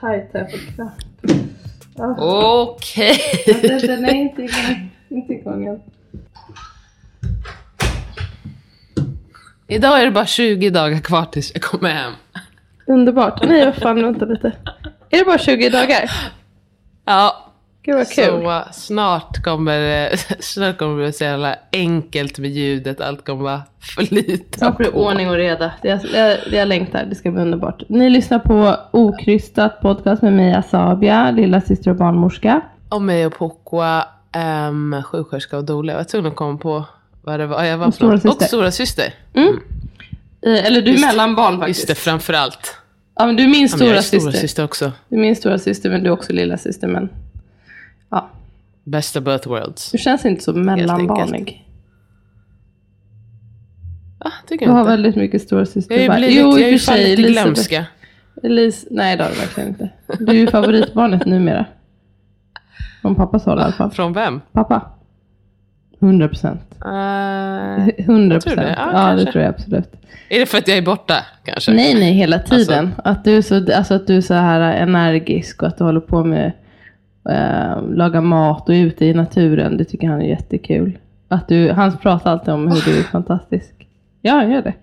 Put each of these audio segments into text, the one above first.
Tight här på knapp. Ah, Okej. den, den är inte igång. Inte igång än. Idag är det bara 20 dagar kvar tills jag kommer hem. Underbart. Nej, vad fan, vänta lite. Är det bara 20 dagar? Ja. Gud vad kul. Så uh, snart kommer snart kommer det bli så jävla enkelt med ljudet. Allt kommer bara flyta Snart blir det ordning och reda. Jag, jag, jag längtar. Det ska bli underbart. Ni lyssnar på Okrystat podcast med mig Asabia, lilla syster och barnmorska. Och mig och Pokwa, um, sjuksköterska och doula. Jag var tvungen att komma på vad det var. Jag var Och för något. storasyster. Och stora syster. Eh, Eller du är Just mellanbarn Just faktiskt. det, framförallt. Ja, men du är min Ja, stora jag är syster. stora syster också. Du är min stora syster men du är också lilla syster. Men ja, Best of both worlds. du känns inte så mellanbarnig. Ah, tycker Du har inte. väldigt mycket stora syster. Jag bara- blivit, jo, jag ju fallit i Elisabeth- glömska. Elis, nej det har du verkligen inte. Du är ju favoritbarnet numera. Från pappas håll i alla fall. Från vem? Pappa. 100 procent. Uh, 100 Tror du det? procent. Ja, Ja, det tror jag absolut. är det för att jag är borta kanske? Nej, nej, hela tiden. Alltså- Att, du är så, alltså att du är så här energisk och att du håller på med eh, laga mat och ute i naturen. Det tycker han är jättekul. Att du, han pratar alltid om hur du är fantastisk. Ja, han gör det.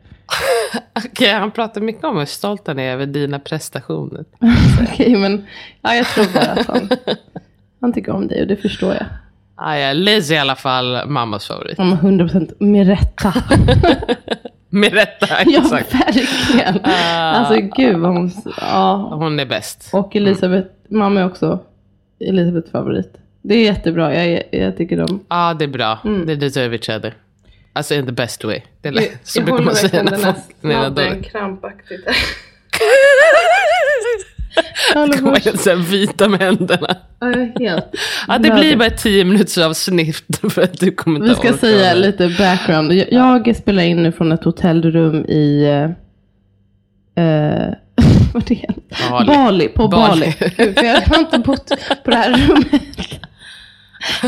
Okej, han pratar mycket om hur stolt han är över dina prestationer. Okej, men ja, jag tror bara att han, han tycker om dig och det förstår jag. Ah, ja, Liz är i alla fall mammas favorit. Ja, men 100 procent med rätta. Med rätta, ja, exakt. verkligen. Alltså gud vad hon... Ja. Hon är bäst. Och Elisabeth, mamma är också Elisabeths favorit. Det är jättebra, jag, jag tycker de... Ja, det är bra. Det deserve each other. Alltså in the best way. Det är, Jag- så jag brukar man säga när den här folk dåligt. krampaktigt. Det kommer helt så här vita med händerna. Ja. Ja, det blir bara tio minuters avsnitt för att du kommer inte Vi ska säga lite background. Jag, jag spelar in nu från ett hotellrum i... Eh, är det? Bali. Bali. På Bali. Bali. Gud, för jag har inte bott på det här rummet.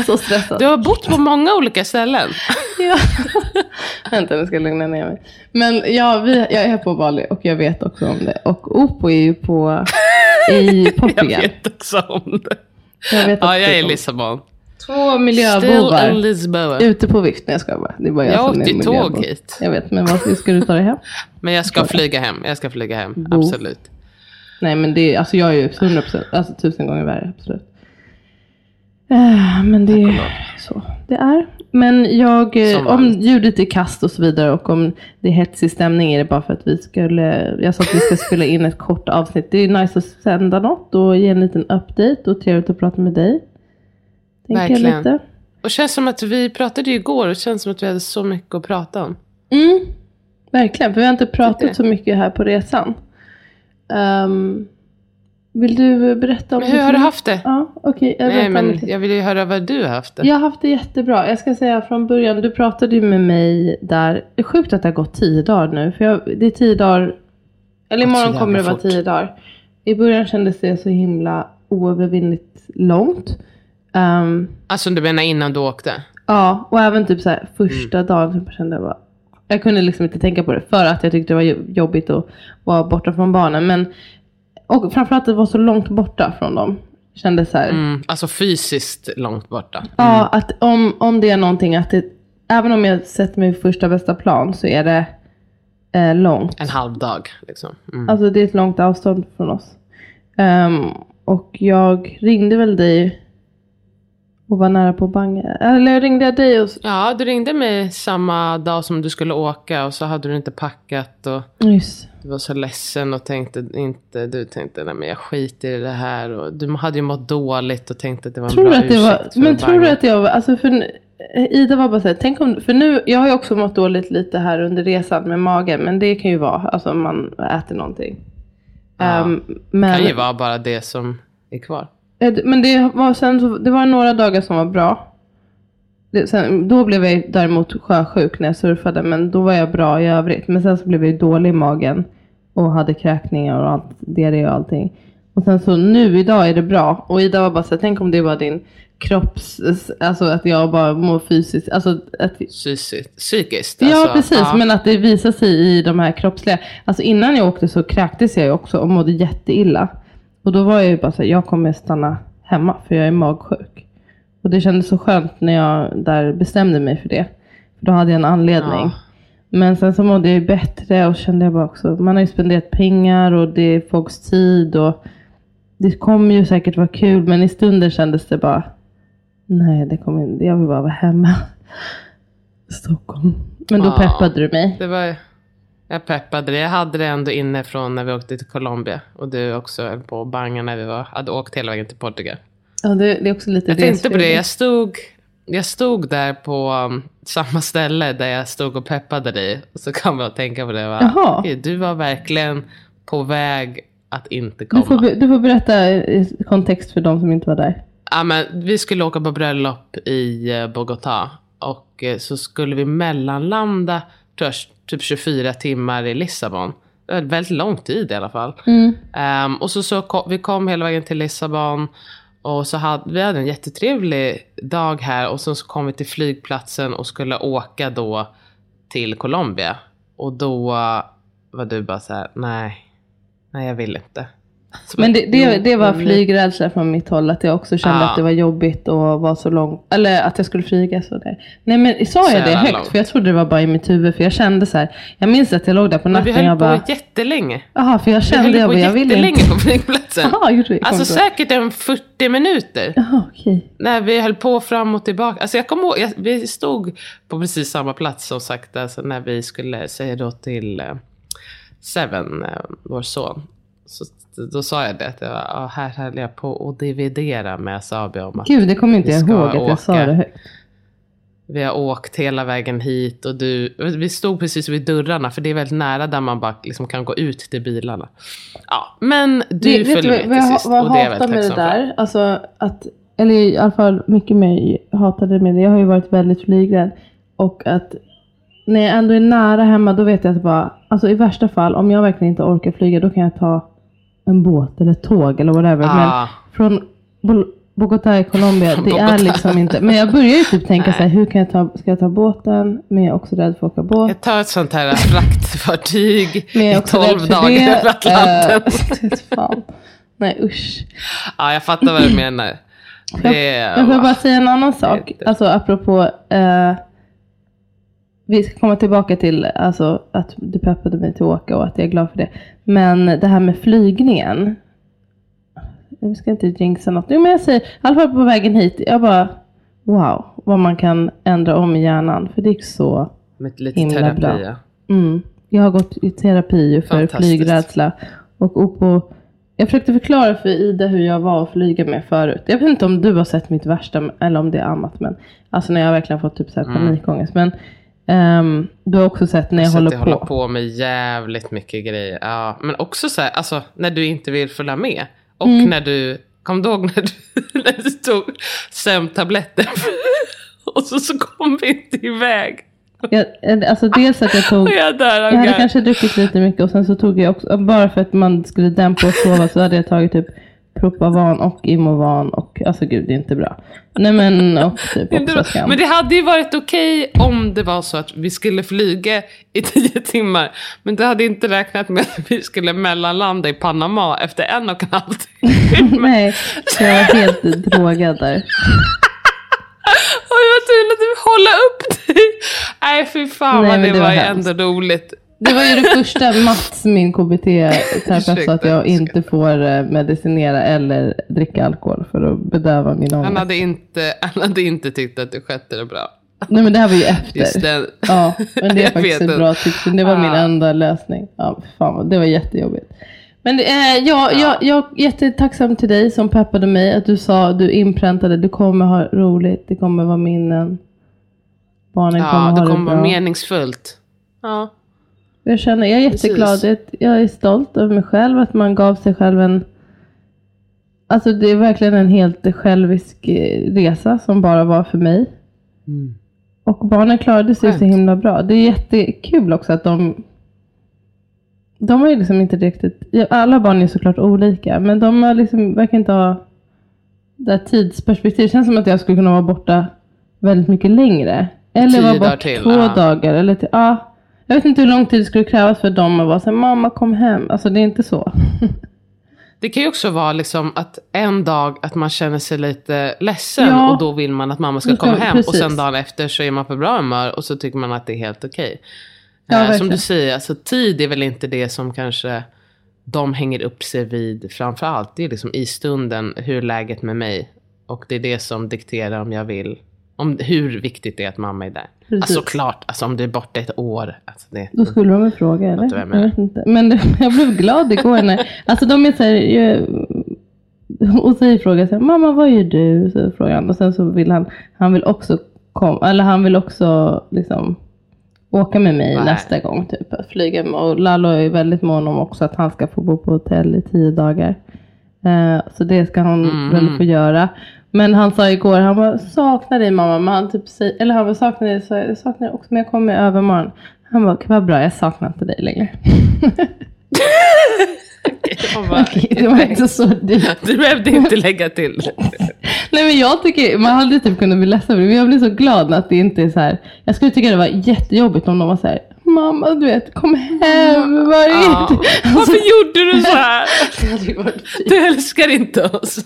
Så stressad. Du har bott på många olika ställen. Ja. Vänta, nu ska jag lugna ner mig. Men ja, vi, jag är på Bali och jag vet också om det. Och Opo är ju på, i Jag Portugal. vet också om det. Jag vet Ja, jag är i också. Lissabon. Två miljöbovar ute på vift. Nej, jag ska bara. Det är bara jag, Jag åkte tåg hit. Jag vet, men vad ska du ta dig hem? Men jag ska flyga hem. Jag ska flyga hem. Bo. Absolut. Nej, men det alltså jag är ju 100 procent, alltså tusen gånger värre, absolut. Eh, Men det är så det är. Men jag, eh, om ljudet är kast och så vidare och om det är hetsig stämning är det bara för att vi skulle, jag sa att vi ska spela in ett kort avsnitt. Det är nice att sända något och ge en liten update och trevligt att prata med dig. Tänker Verkligen. lite. Och känns som att vi pratade ju igår och känns som att vi hade så mycket att prata om. Mm, verkligen, för vi har inte pratat så mycket här på resan. Ehm, vill du berätta om Men hur har du haft det? Ja, okej. jag Nej, men lite. jag vill ju höra vad du har haft det. Jag har haft det jättebra. Jag ska säga från början, du pratade ju med mig där. Det är sjukt att det har gått tio dagar nu. För jag, det är tio dagar, eller imorgon kommer det vara tio dagar. I början kändes det så himla oövervinnligt långt. Ehm, Alltså du menar innan du åkte? ja, och även typ så här första Mm. dagen så kände jag bara, jag kunde liksom inte tänka på det för att jag tyckte det var jo- jobbigt att vara borta från barnen. Men, och framförallt att det var så långt borta från dem. Kändes så här, Mm, alltså fysiskt långt borta. Ja, att om, om det är någonting att det, även om jag sätter mig i första bästa plan så är det eh, långt. En halv dag liksom. Mm. Alltså det är ett långt avstånd från oss. Ehm, och jag ringde väl dig och var nära på att banga. Eller ringde jag dig och... Ja, du ringde mig samma dag som du skulle åka och så hade du inte packat och Just. du var så ledsen och tänkte inte, du tänkte nej men jag skiter i det här och du hade ju mått dåligt och tänkte att det var en Tror bra att det var, ursäkt för men tror du att jag var, alltså för Ida var bara såhär, tänk om, för nu, jag har ju också mått dåligt lite här under resan med magen, men det kan ju vara, alltså om man äter någonting. Ja. Det men, kan ju vara bara det som är kvar. Eh, Men det var, sen, det var några dagar som var bra. Det, sen, då blev jag däremot sjösjuk när jag surfade, men då var jag bra i övrigt. Men sen så blev jag dålig i magen och hade kräkningar och allt, diarré och allting. Och sen så nu idag är det bra. Och Ida var bara så här, tänk om det var din kropps, alltså att jag bara mår fysiskt, alltså att Psykiskt. psykiskt Ja alltså. precis, Ja. men att det visar sig i de här kroppsliga. Alltså innan jag åkte så kräktes jag ju också och mådde jätteilla. Och då var jag ju bara så här, jag kommer stanna hemma för jag är magsjuk. Och det kändes så skönt när jag där bestämde mig för det. För då hade jag en anledning. Ja. Men sen så mådde jag ju bättre och kände jag bara också, man har ju spenderat pengar och det är folks tid och det kommer ju säkert vara kul men i stunden kändes det bara, nej det kommer jag vill bara vara hemma. Stockholm. Men då Ja. peppade du mig. Det var, jag peppade det. Jag hade det ändå inne från när vi åkte till Colombia. Och du också höll på att banga när vi var, hade åkt hela vägen till Portugal. Ja, det, det är också lite Jag tänkte på det. Jag stod, jag stod där på um, samma ställe där jag stod och peppade dig. Och så kan man tänka på det. Va? Du var verkligen på väg att inte komma. Du får, du får berätta i kontext för de som inte var där. Ja, men vi skulle åka på bröllop i eh, Bogotá. Och eh, så skulle vi mellanlanda tror jag, typ 24 timmar i Lissabon. Väldigt lång tid i alla fall. Ehm, och så, så kom, vi kom hela vägen till Lissabon. Och så hade vi hade en jättetrevlig dag här. Och sen så kom vi till flygplatsen och skulle åka då till Colombia. Och då var du bara så här, nej, nej jag vill inte. Men det, det, "Jo, det var men- flygrädsla från mitt håll. Att jag också kände Ja. att det var jobbigt och var så långt. Eller att jag skulle flyga så där. Nej men sa jag det högt? långt. För jag trodde det var bara i mitt huvud. För jag kände så här. Jag minns att jag låg där på vi natten. höll Jag på bara. jättelänge. Jaha, för jag Vi kände höll jag på. Jag ville inte. på flygplatsen. Jaha, gjorde vi? Alltså då. säkert en 40 minuter. Jaha, okej. När vi höll på fram och tillbaka. Alltså jag kommer ihåg, jag, vi stod på precis samma plats som sagt. Alltså när vi skulle säga då till eh, Seven, eh, vår son. Så, då sa jag det, att jag, ja, här höll jag på att dividera med Sabi om att Gud, det kommer inte jag ihåg att jag sa det högt. vi har åkt hela vägen hit och du, vi stod precis vid dörrarna för det är väldigt nära där man bara liksom kan gå ut till bilarna. Ja, men du vet följde med till sist vad och det är jag väldigt med det tacksam för. där, alltså att, eller i alla fall mycket mer hatade med det. Jag har ju varit väldigt flygrädd. Och att när jag ändå är nära hemma då vet jag att bara, alltså i värsta fall om jag verkligen inte orkar flyga då kan jag ta en båt eller ett tåg eller whatever. Ah. Men från Bol- Bogotá i Colombia, det är liksom inte, men jag börjar ju typ tänka Nej. så här, hur kan jag ta, ska jag ta båten? Men jag är också rädd för att åka båt. Jag tar ett sånt här fraktfartyg jag i är också rädd 12 för dagar över Atlanten. Eh. Nej usch. Ja, jag fattar vad du menar. Det är, Jag får bara säga en annan sak. Alltså apropå. Eh, vi ska komma tillbaka till alltså, att du peppade mig till att åka och att jag är glad för det. Men det här med flygningen. Jag ska inte jinxa något. Jo men jag säger, i alla fall på vägen hit. Jag bara, wow. Vad man kan ändra om i hjärnan. För det gick så med lite himla terapi. bra. ja. Mm. Jag har gått i terapi för flygrädsla. Och, och på, jag försökte förklara för Ida hur jag var att flyga med förut. Jag vet inte om du har sett mitt värsta, eller om det är annat. Men, alltså när jag verkligen fått typ så här panikångest. Men ehm, du har också sett när jag Så håller jag på. håller på med jävligt mycket grejer. Ja, men också så här, alltså när du inte vill följa med. Och Mm. när du, kom du ihåg när du, när du tog sömntabletter? och så, så kom vi inte iväg. Jag, alltså dels att jag tog. Jag av Jag hade kanske druckit lite mycket och sen så tog jag också, bara för att man skulle dämpa och sova så hade jag tagit typ Propavan och Imovan och alltså gud det är inte bra. Nej men och typ skam. Men det hade ju varit okej om det var så att vi skulle flyga i tio timmar. Men det hade inte räknat med att vi skulle mellanlanda i Panama efter en och en halv timme. Nej, jag var helt drogad där. Och jag var tvungen att hålla upp dig. Nej fy fan Nej, vad det, det var var ändå roligt. Det var ju det första Mats, min KBT-terapeut, sa att jag inte får eh, medicinera eller dricka alkohol för att bedöva min Han ångest. hade inte, han hade inte tyckt att du skötte det bra. Nej men det här var ju efter. Ja, men det är faktiskt ett bra tips. Det var min Ah. enda lösning. Ja, fan, det var jättejobbigt. Men eh, ja, jag, jag är jättetacksam till dig som peppade mig. Att du sa, du inpräntade, du kommer ha roligt, det kommer vara minnen. Barnen kommer Ja, ha det det kommer bra. vara meningsfullt. Ja. Jag känner, jag är jätteglad. Precis. Jag, är stolt över mig själv. Att man gav sig själv en... Alltså det är verkligen en helt självisk eh, resa som bara var för mig. Och barnen klarade sig Skönt. så himla bra. Det är jättekul också att de... De har ju liksom inte riktigt... Alla barn är såklart olika. Men de har liksom, verkar inte ha det här tidsperspektivet. Det känns som att jag skulle kunna vara borta väldigt mycket längre. Eller vara dagar bort till, två ja. dagar. Eller till, ja. Jag vet inte hur lång tid det skulle krävas för dem att vara så här, mamma kom hem. Alltså det är inte så. Det kan ju också vara liksom att en dag att man känner sig lite ledsen Ja. och då vill man att mamma ska ska- komma hem. Och precis. sen dagen efter så är man på bra humör och så tycker man att det är helt okej. Ja, Eh, som du säger, alltså tid är väl inte det som kanske de hänger upp sig vid framför allt. Det är liksom i stunden, hur är läget med mig? Och det är det som dikterar om jag vill, om hur viktigt det är att mamma är där. Precis. Alltså klart, alltså om du är borta ett år. Alltså det, Då skulle de väl fråga eller? Jag Jag vet inte. Men jag blev glad igår när, alltså de är så här, ju- och så frågar så här, mamma vad gör du? Så frågar han och sen så vill han, han vill också komma, eller han vill också liksom åka med mig Nej. nästa gång typ. Att flyga. Och Lalo är väldigt mån om också att han ska få bo på hotell i tio dagar. Eh, så det ska han Mm. väl få göra. Men han sa igår, han bara saknar dig mamma. Men han typ säger, eller han bara saknar dig, så jag saknar dig också men jag kommer i övermorgon. Han bara, vad bra jag saknar inte dig längre. Bara, det var inte så dyrt. Du behövde inte lägga till. Nej men jag tycker, man hade typ kunnat bli ledsen för det, men jag blir så glad att det inte är så här. Jag skulle tycka det var jättejobbigt om de var så här. Mamma du vet, kom hem, vad är Ja. Varför gjorde du så här? Du älskar inte oss.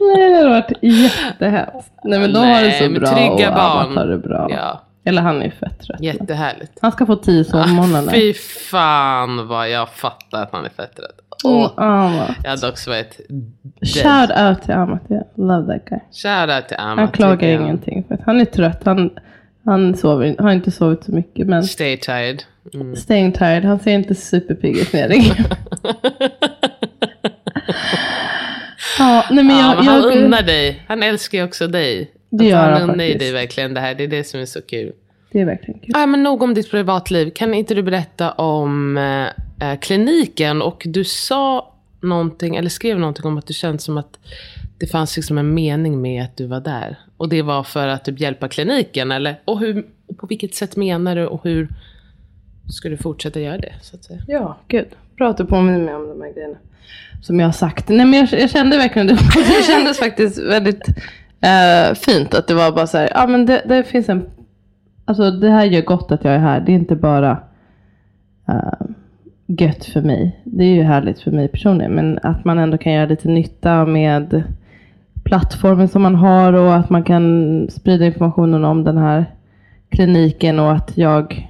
Nej det hade varit jättehemskt. Nej men de har det så Nej, bra trygga och barn. Har det bra. Ja, Eller han är ju fett trött. jättehärligt. Han ska få tio sovmorgnar. Fy fan vad jag fattar att han är fett rädd. Mm, Amat. Jag hade också varit Shout out till Amat, love that guy. Shoutout till Amat. Han klagar ingenting för han är trött. Han, han sover, har inte sovit så mycket men Stay tired. Mm. staying tired. Han ser inte superpigg ut när ja, nej men Ja, jag, men han jag, unnar dig. Han älskar ju också dig. Det gör han han unnar faktiskt. dig verkligen det här. Det är det som är så kul. det är verkligen kul. Ja, men nog om ditt privatliv. Kan inte du berätta om eh, eh, kliniken? Och du sa någonting, eller skrev någonting om att det känns som att det fanns liksom en mening med att du var där. Och det var för att typ hjälpa kliniken, eller? Och hur, på vilket sätt menar du och hur ska du fortsätta göra det? Så att säga? Ja, gud. Bra att du påminner mig om de här grejerna. Som jag har sagt. Nej men jag, jag kände verkligen det. Det kändes faktiskt väldigt eh, fint att det var bara så här. Ja men det, det finns en. Alltså det här gör gott att jag är här. Det är inte bara uh, gött för mig. Det är ju härligt för mig personligen. Men att man ändå kan göra lite nytta med plattformen som man har. Och att man kan sprida informationen om den här kliniken. Och att jag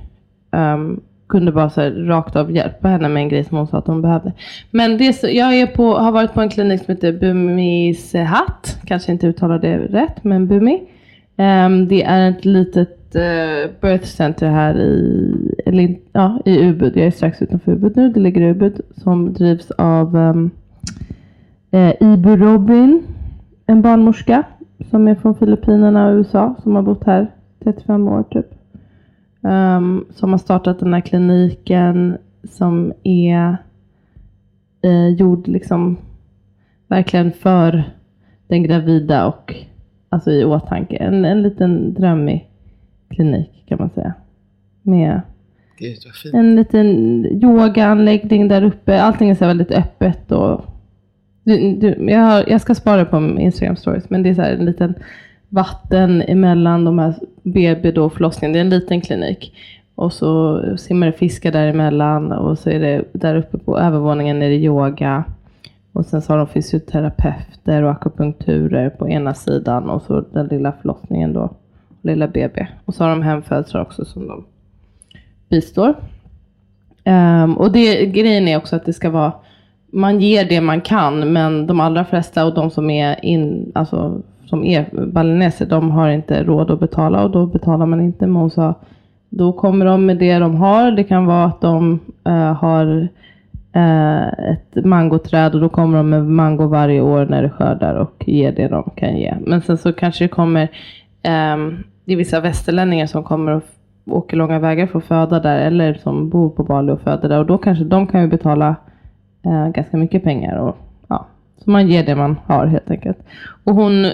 um, kunde bara så här, rakt av hjälpa henne med en grej som hon sa att hon behövde. Men det, jag är på, har varit på en klinik som heter Bumi Sehat. Kanske inte uttalar det rätt, men Bumi. Um, det är ett litet uh, birth center här i, eller, ja, i Ubud. Jag är strax utanför Ubud nu. Det ligger i Ubud. Som drivs av um, Ibu Robin. En barnmorska. Som är från Filippinerna och USA. Som har bott här 35 år typ. Ehm, som har startat den här kliniken som är eh, gjord liksom verkligen för den gravida och alltså i åtanke. En, en liten drömmig klinik kan man säga. Med Gud en liten yogaanläggning där uppe. Allting är så väldigt öppet och du, du, jag, har, jag ska spara på min Instagram stories, men det är så här en liten vatten emellan de här BB då förlossningen. Det är en liten klinik. Och så simmar det fiskar däremellan och så är det där uppe på övervåningen är det yoga. Och sen så har de fysioterapeuter och akupunkturer på ena sidan och så den lilla förlossningen då, lilla BB. Och så har de hemfödslar också som de bistår. Um, och det, grejen är också att det ska vara, man ger det man kan, men de allra flesta och de som är, in, alltså, som är balineser, de har inte råd att betala och då betalar man inte. Men hon sa, då kommer de med det de har. Det kan vara att de äh, har äh, ett mangoträd och då kommer de med mango varje år när det skördar och ger det de kan ge. Men sen så kanske det kommer, äh, det är vissa västerlänningar som kommer och åker långa vägar för att föda där eller som bor på Bali och föder där och då kanske de kan ju betala uh, ganska mycket pengar. Och, ja, så man ger det man har helt enkelt. Och hon,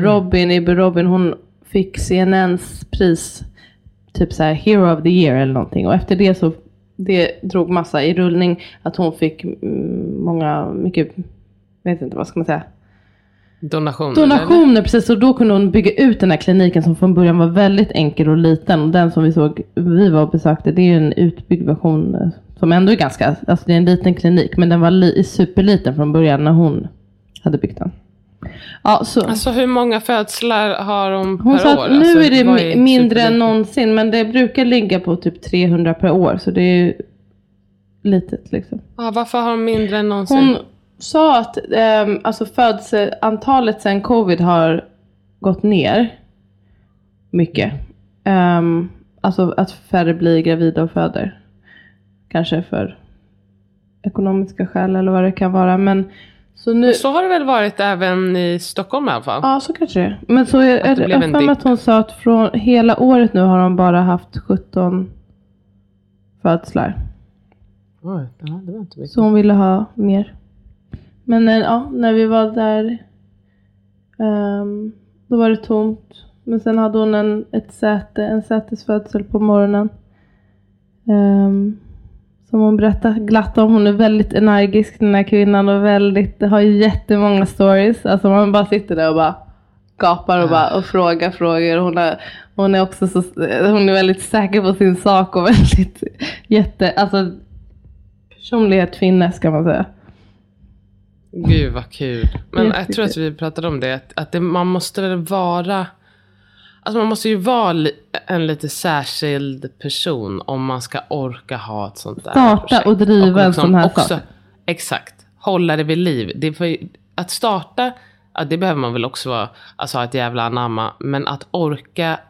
Robin, Ibu Robin, hon fick CNNs pris typ så här hero of the year eller någonting. Och efter det så det drog massa i rullning att hon fick mm, många, mycket, vet inte vad ska man säga. Donationer? Donationer, eller? precis. Och då kunde hon bygga ut den här kliniken som från början var väldigt enkel och liten. Och den som vi såg, vi var och besökte, det är en utbyggd version eh, som ändå är ganska, alltså det är en liten klinik. Men den var li, superliten från början när hon hade byggt den. Ja, så. Alltså hur många födslar har de per Hon sa att år? nu alltså, är det mindre än någonsin, men det brukar ligga på typ 300 per år. Så det är litet liksom. Ja, varför har de mindre än någonsin? Hon sa att eh, alltså födelseantalet sedan covid har gått ner mycket. Um, alltså att färre blir gravida och föder. Kanske för ekonomiska skäl eller vad det kan vara. Men så, nu, så har det väl varit även i Stockholm i alla fall? Ja, så kanske det Men så är, att det det för att hon sa att från hela året nu har de bara haft 17 födslar. Oj, det var inte mycket. Så hon ville ha mer. Men eh, ja, när vi var där um, då var det tomt. Men sen hade hon en, ett säte, en sätesfödsel på morgonen. Um, som hon berättar glatt om. Hon är väldigt energisk den här kvinnan och väldigt, har jättemånga stories. Alltså man bara sitter där och bara gapar och, bara, och frågar frågor. Hon är, hon är också så, hon är väldigt säker på sin sak och väldigt jätte, alltså personlighet finnes kan man säga. Gud vad kul. Men jag tror att vi pratade om det, att, att det, man måste väl vara Alltså man måste ju vara en lite särskild person om man ska orka ha ett sånt där Starta projekt. och driva och liksom en sån här också, sak. Exakt. Hålla det vid liv. Det för, att starta, ja, det behöver man väl också vara, alltså ha ett jävla anamma. Men att orka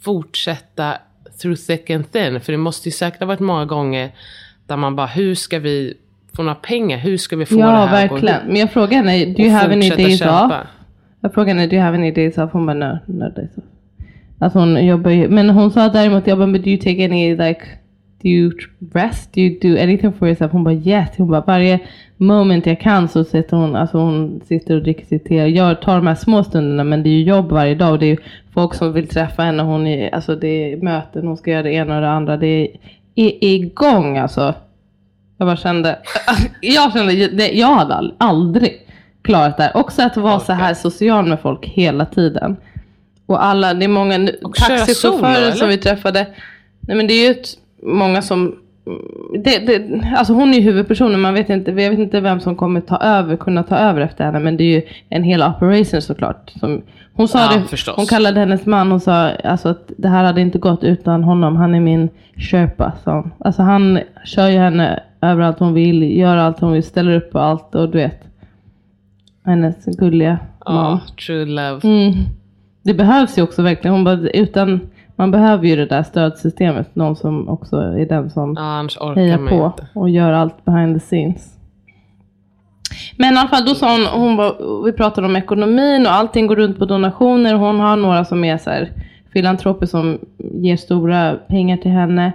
fortsätta through thick and thin. För det måste ju säkert ha varit många gånger där man bara, hur ska vi få några pengar? Hur ska vi få ja, det här? Verkligen. Men jag frågar henne, do you have any days off? Jag frågade henne, do you have any days off? Hon bara, no, no days off. Alltså hon jobbar ju, men hon sa däremot, jag bara, do you take any like, do you rest? Do you do anything for yourself? Hon bara, yes. Hon bara, varje moment jag kan så sitter hon, alltså hon sitter och dricker sitt te. Jag tar de här små stunderna, men det är ju jobb varje dag och det är folk som vill träffa henne. Hon är, alltså det är möten, hon ska göra det ena och det andra. Det är, är igång alltså. Jag bara kände, jag kände, jag hade aldrig klarat det här. Också att vara okay. så här social med folk hela tiden. Och alla, det är många taxichaufförer som vi träffade. Nej men det är ju ett, många som det, det, alltså hon är ju huvudpersonen, man vet inte, jag vet inte vem som kommer ta över, kunna ta över efter henne. Men det är ju en hel operation såklart. Som, hon sa ja, det, förstås. hon kallade hennes man, hon sa alltså att det här hade inte gått utan honom. Han är min. Så. Alltså han kör ju henne överallt hon vill, gör allt hon vill, ställer upp på allt och du vet hennes gulliga man. Oh, true love. Mm. Det behövs ju också verkligen. Hon bara, utan, man behöver ju det där stödsystemet. Någon som också är den som ja, hejar på inte. och gör allt behind the scenes. Men i alla fall, då sa hon, hon var, vi pratade om ekonomin och allting går runt på donationer. Hon har några som är så här, filantroper som ger stora pengar till henne.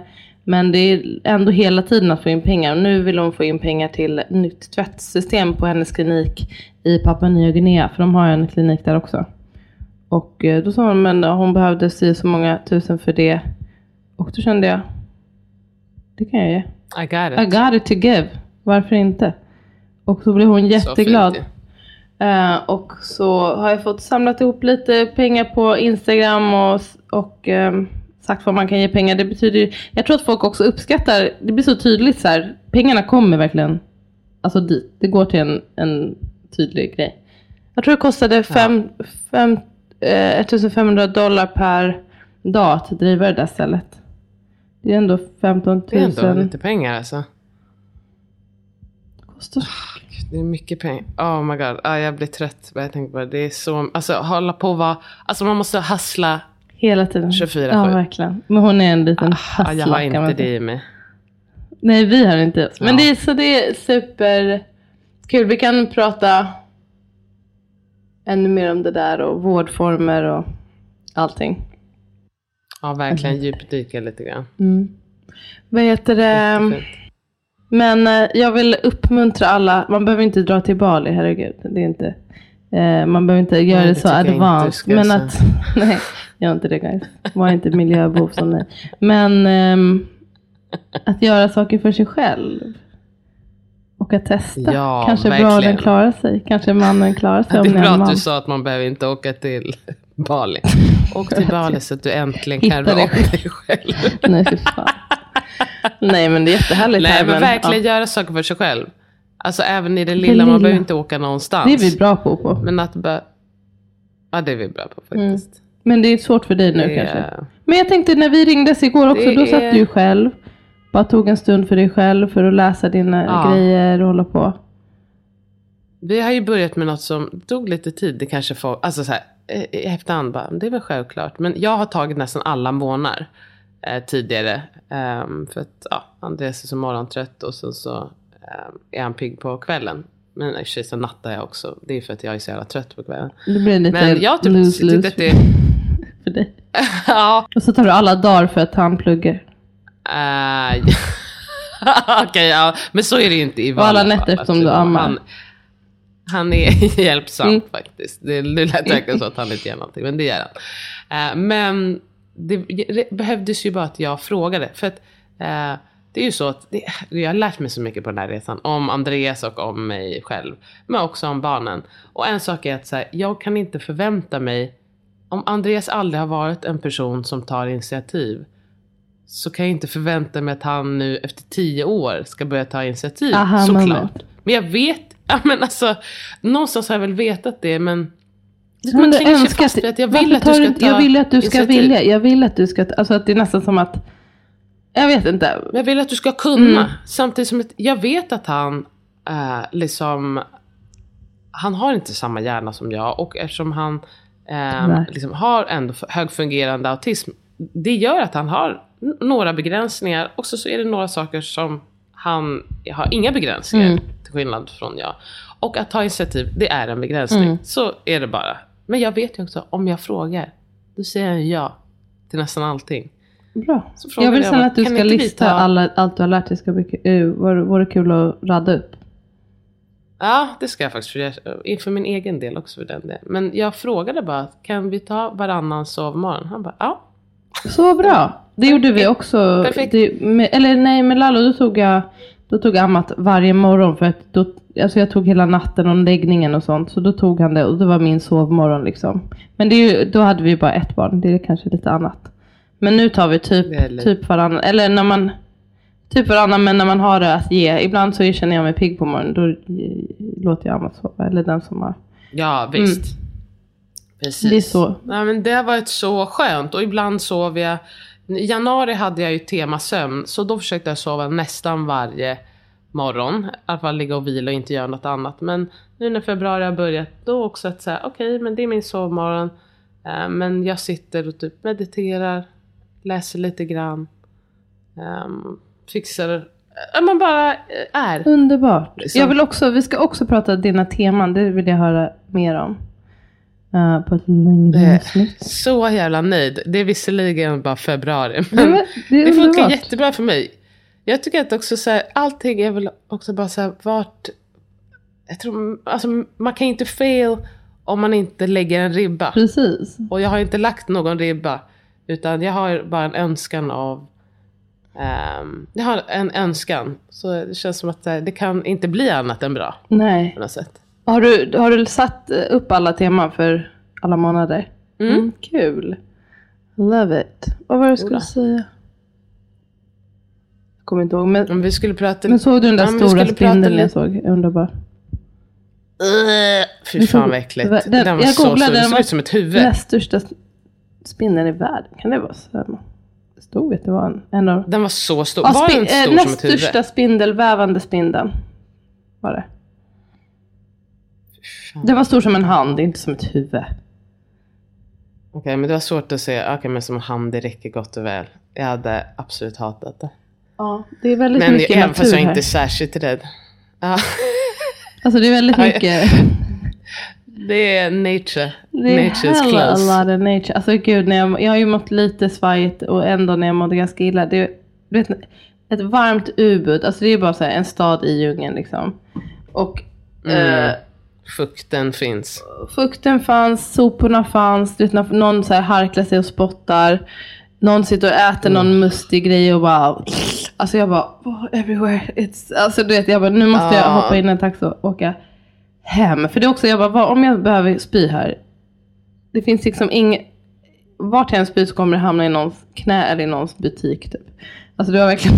Men det är ändå hela tiden att få in pengar. Och nu vill hon få in pengar till nytt tvättsystem på hennes klinik i Papua Nya Guinea. För de har en klinik där också. Och eh, då sa hon, men hon behövde sy så många tusen för det. Och då kände jag, det kan jag ge. I got it. I got it to give. Varför inte? Och så blev hon jätteglad. Eh, och så har jag fått samlat ihop lite pengar på Instagram och, och ehm, sagt vad man kan ge pengar. Det betyder jag tror att folk också uppskattar, det blir så tydligt så här, pengarna kommer verkligen alltså dit. Det går till en, en tydlig grej. Jag tror det kostade fem, fem, eh, 1500 dollar per dag att driva det där stället. Det är ändå 15 Det är 000. ändå lite pengar alltså. Kostar så Det är mycket pengar. Oh my god. Ah, jag blir trött. bara Jag tänker på det. Det är så... Alltså hålla på och vara... Alltså man måste hassla. Hela tiden. 24/7. Ja, verkligen. Men hon är en liten Ah, jag har inte man det i mig. Nej, vi har inte. Men Ja. det är så det är super kul. Vi kan prata ännu mer om det där och vårdformer och allting. Ja, verkligen djupdyka lite grann. Vad heter det? Men eh, jag vill uppmuntra alla. Man behöver inte dra till Bali, herregud. Det är inte. Eh, man behöver inte göra Nej, det det så advanced. Men att, nej, gör inte det guys. Var inte miljöbov som ni. Men ehm, att göra saker för sig själv. Och att testa. Ja, Kanske verkligen. brodern klarar sig. Kanske mannen klarar sig Det om är ni är bra att man. du sa att man behöver inte åka till Bali. Åk till Bali så att du äntligen kan rå dig själv. Nej, fy fan. Nej, men det är jättehärligt Nej, här. men verkligen ja, göra saker för sig själv. Alltså även i det lilla, man lilla. behöver inte åka någonstans. det är vi bra på. på. Men att bara... Ja, det är vi bra på faktiskt. Men det är svårt för dig nu Det kanske. Men jag tänkte när vi ringdes igår också, Det då satt är- du själv. Bara tog en stund för dig själv för att läsa dina Ja. grejer och hålla på. Vi har ju börjat med något som tog lite tid. Det kanske får, alltså så här, eh, i efterhand bara, det är väl självklart. Men jag har tagit nästan alla månader eh, tidigare. Ehm, för att ja, Andreas är så morgontrött och sen så ehm, är han pigg på kvällen. Men i och för sig så nattar jag också. Det är för att jag är så jävla trött på kvällen. Det blir lite Men jag typ, lose, lose att det... för dig. ja. Och så tar du alla dagar för att han pluggar. eh, Okej, ja. Men så är det ju inte i Och alla vanliga nätter fall. eftersom du ammar. Han, han är hjälpsam Mm. faktiskt. Det, det lät verkligen så att han inte gör någonting, men det gör han. Eh, men det, det behövdes ju bara att jag frågade. För att eh, det är ju så att det, jag har lärt mig så mycket på den här resan. Om Andreas och om mig själv. Men också om barnen. Och en sak är att så här, jag kan inte förvänta mig. Om Andreas aldrig har varit en person som tar initiativ. Så kan jag inte förvänta mig att han nu efter tio år ska börja ta initiativ. Aha, såklart. moment. Men jag vet, ja men alltså. Någonstans har jag väl vetat det men. Men man du önskar fast att- jag vill att du ska ta Jag vill att du ska initiativ. vilja. Jag vill att du ska, alltså att det är nästan som att, jag vet inte. Jag vill att du ska kunna. Mm. Samtidigt som att jag vet att han eh, liksom han har inte samma hjärna som jag och eftersom han eh, liksom har ändå högfungerande autism. Det gör att han har några begränsningar och så, så är det några saker som han har inga begränsningar Mm. till skillnad från jag. Och att ta initiativ, det är en begränsning. Mm. Så är det bara. Men jag vet ju också, om jag frågar, då säger han ja till nästan allting. Bra. Jag vill sen att du ska lista ta- alla, allt du har lärt dig. Ska bli, uh, vore, vore kul att radda upp. Ja, det ska jag faktiskt. För jag, inför min egen del också för den delen. Men jag frågade bara, kan vi ta varannan sovmorgon? Han bara, ja. Så bra. Det gjorde vi också. Perfekt. Det, med, eller nej, med Lalo då tog jag då tog jag ammat varje morgon för att då, alltså jag tog hela natten och läggningen och sånt. Så då tog han det och det var min sovmorgon liksom. Men det då hade vi bara ett barn. Det är kanske lite annat. Men nu tar vi typ, typ varannan. Eller när man Typ varannan men när man har det att ge. Ibland så känner jag mig pigg på morgonen. Då eh, låter jag ammat sova. Eller den som har. Ja, visst. Precis. Mm. Det är så. Nej, men det har varit så skönt. Och ibland sov jag... I januari hade jag ju tema sömn. Så då försökte jag sova nästan varje morgon. I alla fall ligga och vila och inte göra något annat. Men nu när februari har börjat, då också att säga okej, men det är min sovmorgon. Eh, men jag sitter och typ mediterar, läser lite grann. Um, fixar... Man bara eh, är. Underbart. Liksom. Jag vill också, vi ska också prata dina teman. Det vill jag höra mer om. Eh, på ett längre Eh, avsnitt. Så jävla nöjd. Det är visserligen bara februari. Men det är det funkar jättebra för mig. Jag tycker att också så här, allting är väl också bara så här, vart... Jag tror, alltså man kan inte fail om man inte lägger en ribba. Precis. Och jag har inte lagt någon ribba. Utan jag har bara en önskan av Ehm, jag har en önskan. Så det känns som att eh, det kan inte bli annat än bra Nej. på något sätt. Har du, har du satt eh, upp alla teman för alla månader? Mm. Kul. Love it. Vad var det du skulle Jodå. säga? Jag kommer inte ihåg. Men, Om vi skulle prata... men såg du den där Ja, stora spindeln jag såg? Underbar. Ugh, Fy Vi fan tog- vad äckligt. den- Den, var jag så stor. googlade, Det den såg ut som ett huvud. Näst största spindeln i världen. Kan det vara så? Det stod att det var en, en av... Den var så stor. Ja, var den eh, stor som näst ett huvud? största spindelvävande spindeln. Var det. Den var stor som en hand, inte som ett huvud. Okej, men det var svårt att se. Okej, men som hand, det räcker gott och väl. Jag hade absolut hatat det. Ja, det är väldigt Men mycket även natur fast jag här. inte är särskilt rädd. Ja, Alltså det är väldigt mycket. Det är nature. Det är Nature's hella a close. lot of nature. Alltså gud, när jag, jag har ju mått lite svajigt och ändå när jag mådde ganska illa. Det, du vet, ett varmt ubud, alltså det är bara så här, en stad i djungeln liksom. Och Mm. eh, Fukten finns. fukten fanns, soporna fanns, du vet, när någon så här harklar sig och spottar. Någon sitter och äter någon Mm. mustig grej och bara... Alltså jag bara, oh, everywhere. It's, alltså du vet, jag bara, nu måste jag Ja. hoppa in i en taxi och åka hem. För det är också, jag bara, vad, om jag behöver spy här. Det finns liksom inget, vart jag än spyr så kommer det hamna i någons knä eller i någons butik typ. Alltså det var verkligen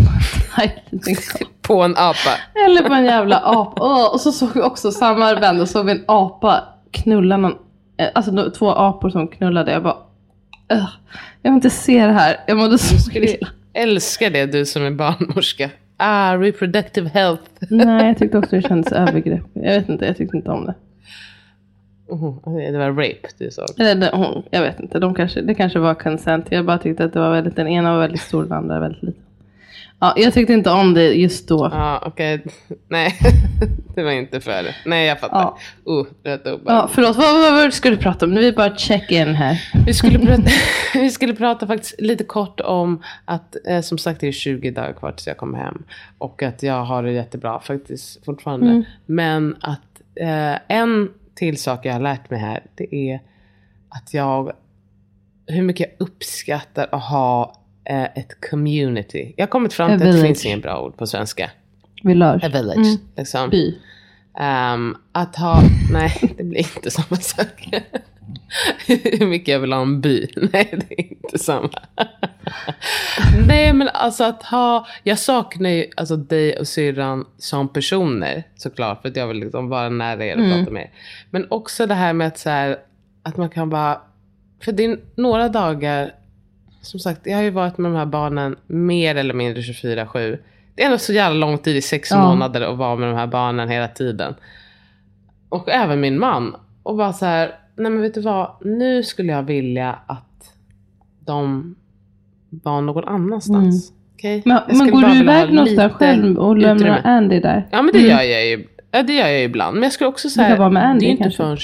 liksom. På en apa. Eller på en jävla apa. Åh, och så såg vi också samma vän, och såg vi en apa knulla någon, eh, alltså två apor som knullade. Jag bara, "Ugh, jag vill inte se det här. Jag mådde så illa. Älskar det du som är barnmorska. Ah, reproductive health. Nej, jag tyckte också det kändes övergrepp. Jag vet inte, jag tyckte inte om det. Oh, det var rape du sa. Eller det, hon, jag vet inte, de kanske, det kanske var consent. Jag bara tyckte att det var väldigt, den ena var väldigt stor, den andra väldigt liten. Ja, jag tyckte inte om det just då. Ja, okej. Nej, det var inte för. Nej, jag fattar. Ja. Oh, rätt. Ja, förlåt, vad, vad, vad skulle du prata om? Nu är vi bara check in här. Vi skulle, prata, vi skulle prata faktiskt lite kort om att eh, som sagt det är 20 dagar kvar tills jag kommer hem. Och att jag har det jättebra faktiskt fortfarande. Men att eh, en till sak jag har lärt mig här det är att jag hur mycket jag uppskattar att ha ett community. Jag har kommit fram till att det finns inget bra ord på svenska. Village. A village. Mm. Liksom. By. Ehm, att ha, nej det blir inte samma sak. Hur mycket jag vill ha en by. Nej det är inte samma. nej men alltså att ha, jag saknar ju alltså dig och syrran som personer såklart. För att jag vill liksom vara nära er och prata med er. Men också det här med att så här, att man kan bara, för det är några dagar, som sagt jag har ju varit med de här barnen mer eller mindre 24-7. Det är ändå så jävla lång tid i sex Ja. månader att vara med de här barnen hela tiden. Och även min man. Och bara så här, nej men vet du vad, nu skulle jag vilja att de var någon annanstans. Men, Jag men skulle går du iväg någonstans själv och lämnar utrymme. Andy där? Ja men det gör jag ju. Ja det gör jag ibland. Men jag skulle också säga, det är ju inte förrän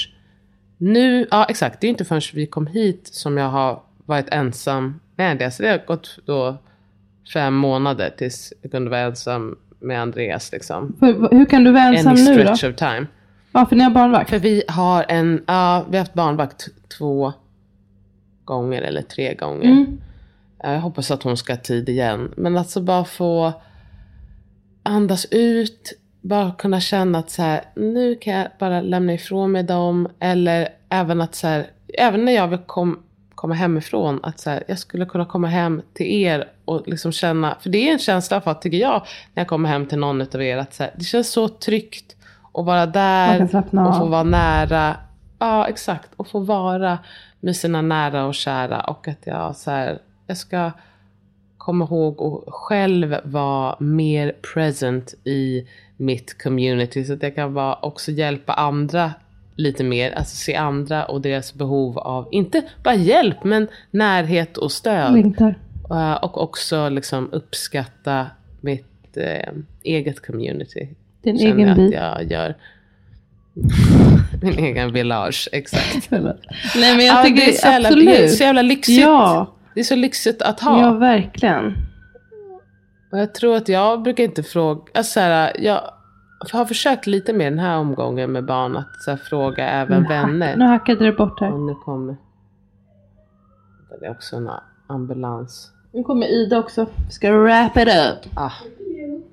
nu, ja exakt, det är inte förrän vi kom hit som jag har varit ensam Alltså det har gått då fem månader tills jag kunde vara ensam med Andreas liksom. För, hur kan du vara ensam Any nu då? stretch of time. Ja, för ni har barnvakt. För vi har en, ja vi har haft barnvakt två gånger eller tre gånger. Mm. Ja, Jag hoppas att hon ska ha tid igen. Men alltså bara få andas ut, bara kunna känna att så här, nu kan jag bara lämna ifrån mig dem. Eller även att så här, även när jag vill kom, komma hemifrån, att så här, jag skulle kunna komma hem till er och liksom känna, för det är en känsla för, tycker jag, när jag kommer hem till någon av er, att så här, det känns så tryggt att vara där och få vara nära. Ja, exakt. Och få vara med sina nära och kära. Och att jag så här, jag ska komma ihåg och själv vara mer present i mitt community. Så att jag kan vara, också hjälpa andra lite mer. Alltså se andra och deras behov av, inte bara hjälp, men närhet och stöd. Eh, och också liksom uppskatta mitt eh, eget community. Din Känner egen by. att jag gör. Min egen village, exakt. Nej men jag Ja, tycker det är så jävla, absolut. det är så jävla lyxigt. Ja, Det är så lyxigt att ha. ja verkligen. Och jag tror att jag brukar inte fråga, alltså så här, jag har försökt lite mer den här omgången med barn att så här, fråga även Nu vänner. Nu hackade det bort här. Och nu kommer, det är också en ambulans. Nu kommer Ida också. Ska wrap it up. Ah.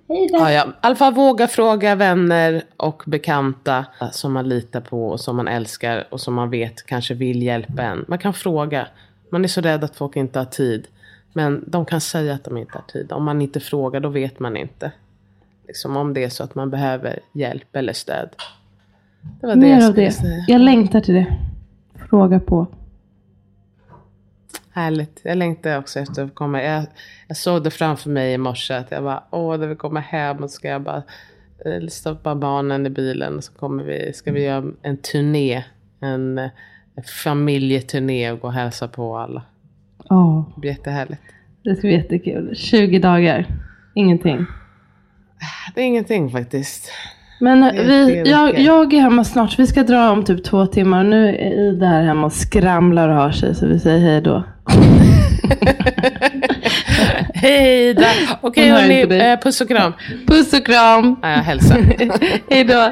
Ja, ja. I alla fall våga fråga vänner och bekanta som man litar på och som man älskar och som man vet kanske vill hjälpa en. Man kan fråga. Man är så rädd att folk inte har tid. Men de kan säga att de inte har tid. Om man inte frågar då vet man inte. Liksom om det är så att man behöver hjälp eller stöd. Det var Mer det jag av det. Säga. Jag längtar till det. Fråga på. Härligt. Jag längtar också efter att komma. Jag, jag såg det framför mig i morse. Att jag bara, åh, när vi kommer hem och ska jag bara eh, stoppa barnen i bilen. Så kommer vi, ska vi göra en turné. En, en familjeturné och gå och hälsa på alla. Oh. Det blir jättehärligt. Det ska bli jättekul. 20 dagar. Ingenting. Det är ingenting faktiskt. Men vi, jag, jag är hemma snart. Vi ska dra om typ två timmar. Nu är Ida här hemma och skramlar och har sig. Så vi säger hej då. hej Ida. Okej hörni, eh, puss och kram. Puss och kram. Ja, jag hälsar. hej då.